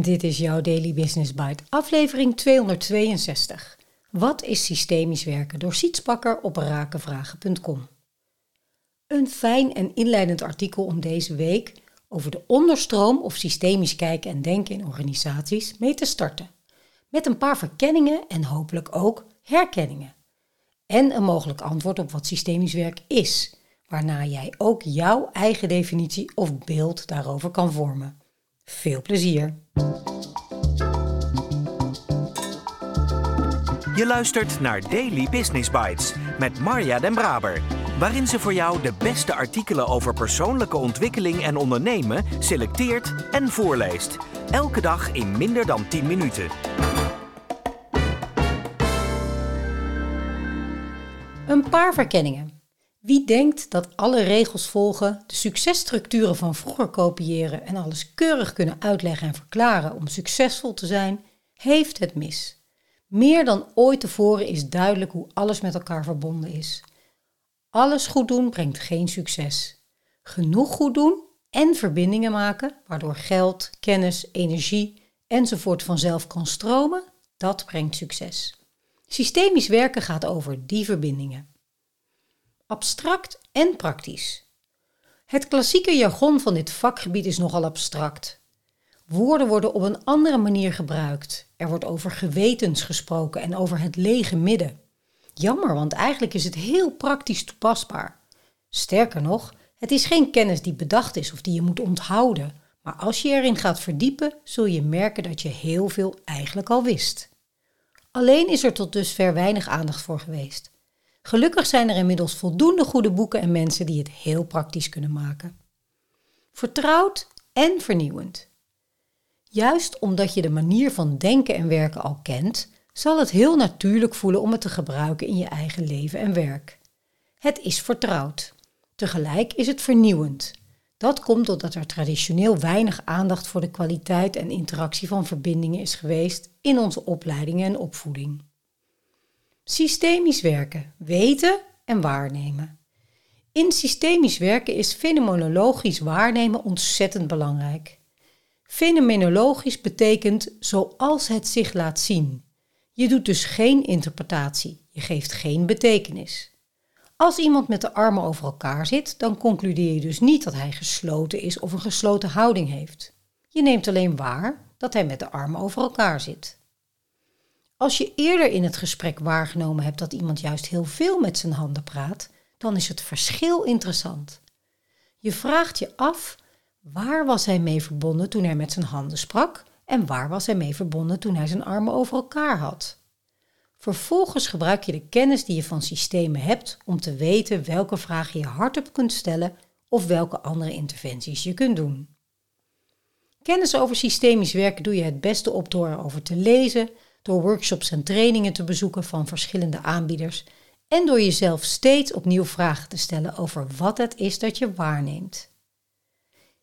Dit is jouw Daily Business Bite, aflevering 262. Wat is systemisch werken door Sietspakker op rakenvragen.com. Een fijn en inleidend artikel om deze week over de onderstroom of systemisch kijken en denken in organisaties mee te starten. Met een paar verkenningen en hopelijk ook herkenningen. En een mogelijk antwoord op wat systemisch werk is, waarna jij ook jouw eigen definitie of beeld daarover kan vormen. Veel plezier! Je luistert naar Daily Business Bites met Marja Den Braber, waarin ze voor jou de beste artikelen over persoonlijke ontwikkeling en ondernemen selecteert en voorleest. Elke dag in minder dan 10 minuten. Een paar verkenningen. Wie denkt dat alle regels volgen, de successtructuren van vroeger kopiëren en alles keurig kunnen uitleggen en verklaren om succesvol te zijn, heeft het mis. Meer dan ooit tevoren is duidelijk hoe alles met elkaar verbonden is. Alles goed doen brengt geen succes. Genoeg goed doen en verbindingen maken, waardoor geld, kennis, energie enzovoort vanzelf kan stromen, dat brengt succes. Systemisch werken gaat over die verbindingen abstract en praktisch. Het klassieke jargon van dit vakgebied is nogal abstract. Woorden worden op een andere manier gebruikt. Er wordt over gewetens gesproken en over het lege midden. Jammer, want eigenlijk is het heel praktisch toepasbaar. Sterker nog, het is geen kennis die bedacht is of die je moet onthouden. Maar als je erin gaat verdiepen, zul je merken dat je heel veel eigenlijk al wist. Alleen is er tot dusver weinig aandacht voor geweest. Gelukkig zijn er inmiddels voldoende goede boeken en mensen die het heel praktisch kunnen maken. Vertrouwd en vernieuwend. Juist omdat je de manier van denken en werken al kent, zal het heel natuurlijk voelen om het te gebruiken in je eigen leven en werk. Het is vertrouwd. Tegelijk is het vernieuwend. Dat komt doordat er traditioneel weinig aandacht voor de kwaliteit en interactie van verbindingen is geweest in onze opleidingen en opvoeding. Systemisch werken, weten en waarnemen. In systemisch werken is fenomenologisch waarnemen ontzettend belangrijk. Fenomenologisch betekent zoals het zich laat zien. Je doet dus geen interpretatie, je geeft geen betekenis. Als iemand met de armen over elkaar zit, dan concludeer je dus niet dat hij gesloten is of een gesloten houding heeft. Je neemt alleen waar dat hij met de armen over elkaar zit. Als je eerder in het gesprek waargenomen hebt dat iemand juist heel veel met zijn handen praat, dan is het verschil interessant. Je vraagt je af waar was hij mee verbonden toen hij met zijn handen sprak en waar was hij mee verbonden toen hij zijn armen over elkaar had. Vervolgens gebruik je de kennis die je van systemen hebt om te weten welke vragen je hardop kunt stellen of welke andere interventies je kunt doen. Kennis over systemisch werken doe je het beste op door erover te lezen, door workshops en trainingen te bezoeken van verschillende aanbieders en door jezelf steeds opnieuw vragen te stellen over wat het is dat je waarneemt.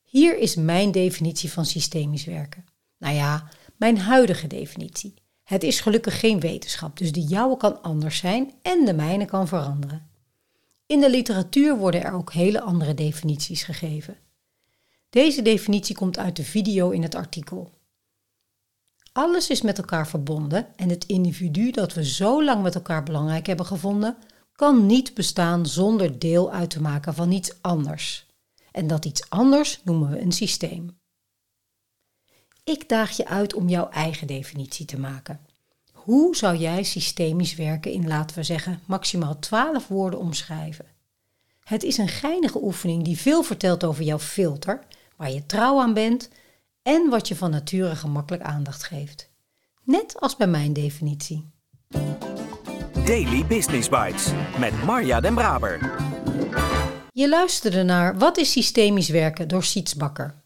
Hier is mijn definitie van systemisch werken. Nou ja, mijn huidige definitie. Het is gelukkig geen wetenschap, dus de jouwe kan anders zijn en de mijne kan veranderen. In de literatuur worden er ook hele andere definities gegeven. Deze definitie komt uit de video in het artikel. Alles is met elkaar verbonden en het individu dat we zo lang met elkaar belangrijk hebben gevonden, kan niet bestaan zonder deel uit te maken van iets anders. En dat iets anders noemen we een systeem. Ik daag je uit om jouw eigen definitie te maken. Hoe zou jij systemisch werken in, laten we zeggen, maximaal 12 woorden omschrijven? Het is een geinige oefening die veel vertelt over jouw filter, waar je trouw aan bent en wat je van nature gemakkelijk aandacht geeft. Net als bij mijn definitie. Daily Business Bites met Marja Den Braber. Je luisterde naar Wat is systemisch werken door Siets Bakker.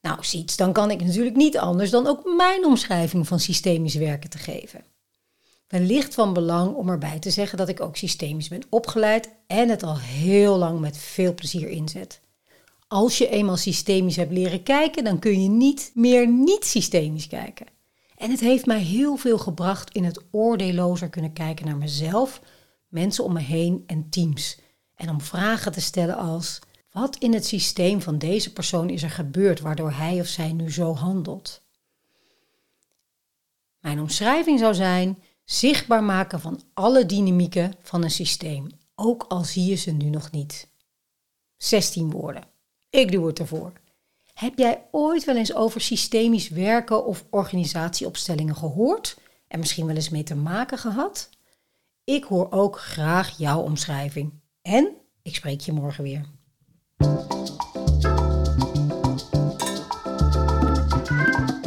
Nou, Siets, dan kan ik natuurlijk niet anders dan ook mijn omschrijving van systemisch werken te geven. Wellicht van belang om erbij te zeggen dat ik ook systemisch ben opgeleid en het al heel lang met veel plezier inzet. Als je eenmaal systemisch hebt leren kijken, dan kun je niet meer niet systemisch kijken. En het heeft mij heel veel gebracht in het oordeellozer kunnen kijken naar mezelf, mensen om me heen en teams. En om vragen te stellen als: Wat in het systeem van deze persoon is er gebeurd waardoor hij of zij nu zo handelt? Mijn omschrijving zou zijn zichtbaar maken van alle dynamieken van een systeem, ook al zie je ze nu nog niet. 16 woorden. Ik doe het ervoor. Heb jij ooit wel eens over systemisch werken of organisatieopstellingen gehoord en misschien wel eens mee te maken gehad? Ik hoor ook graag jouw omschrijving. En ik spreek je morgen weer.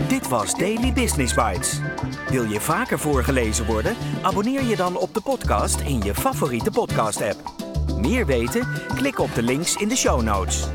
Dit was Daily Business Bites. Wil je vaker voorgelezen worden? Abonneer je dan op de podcast in je favoriete podcast-app. Meer weten? Klik op de links in de show notes.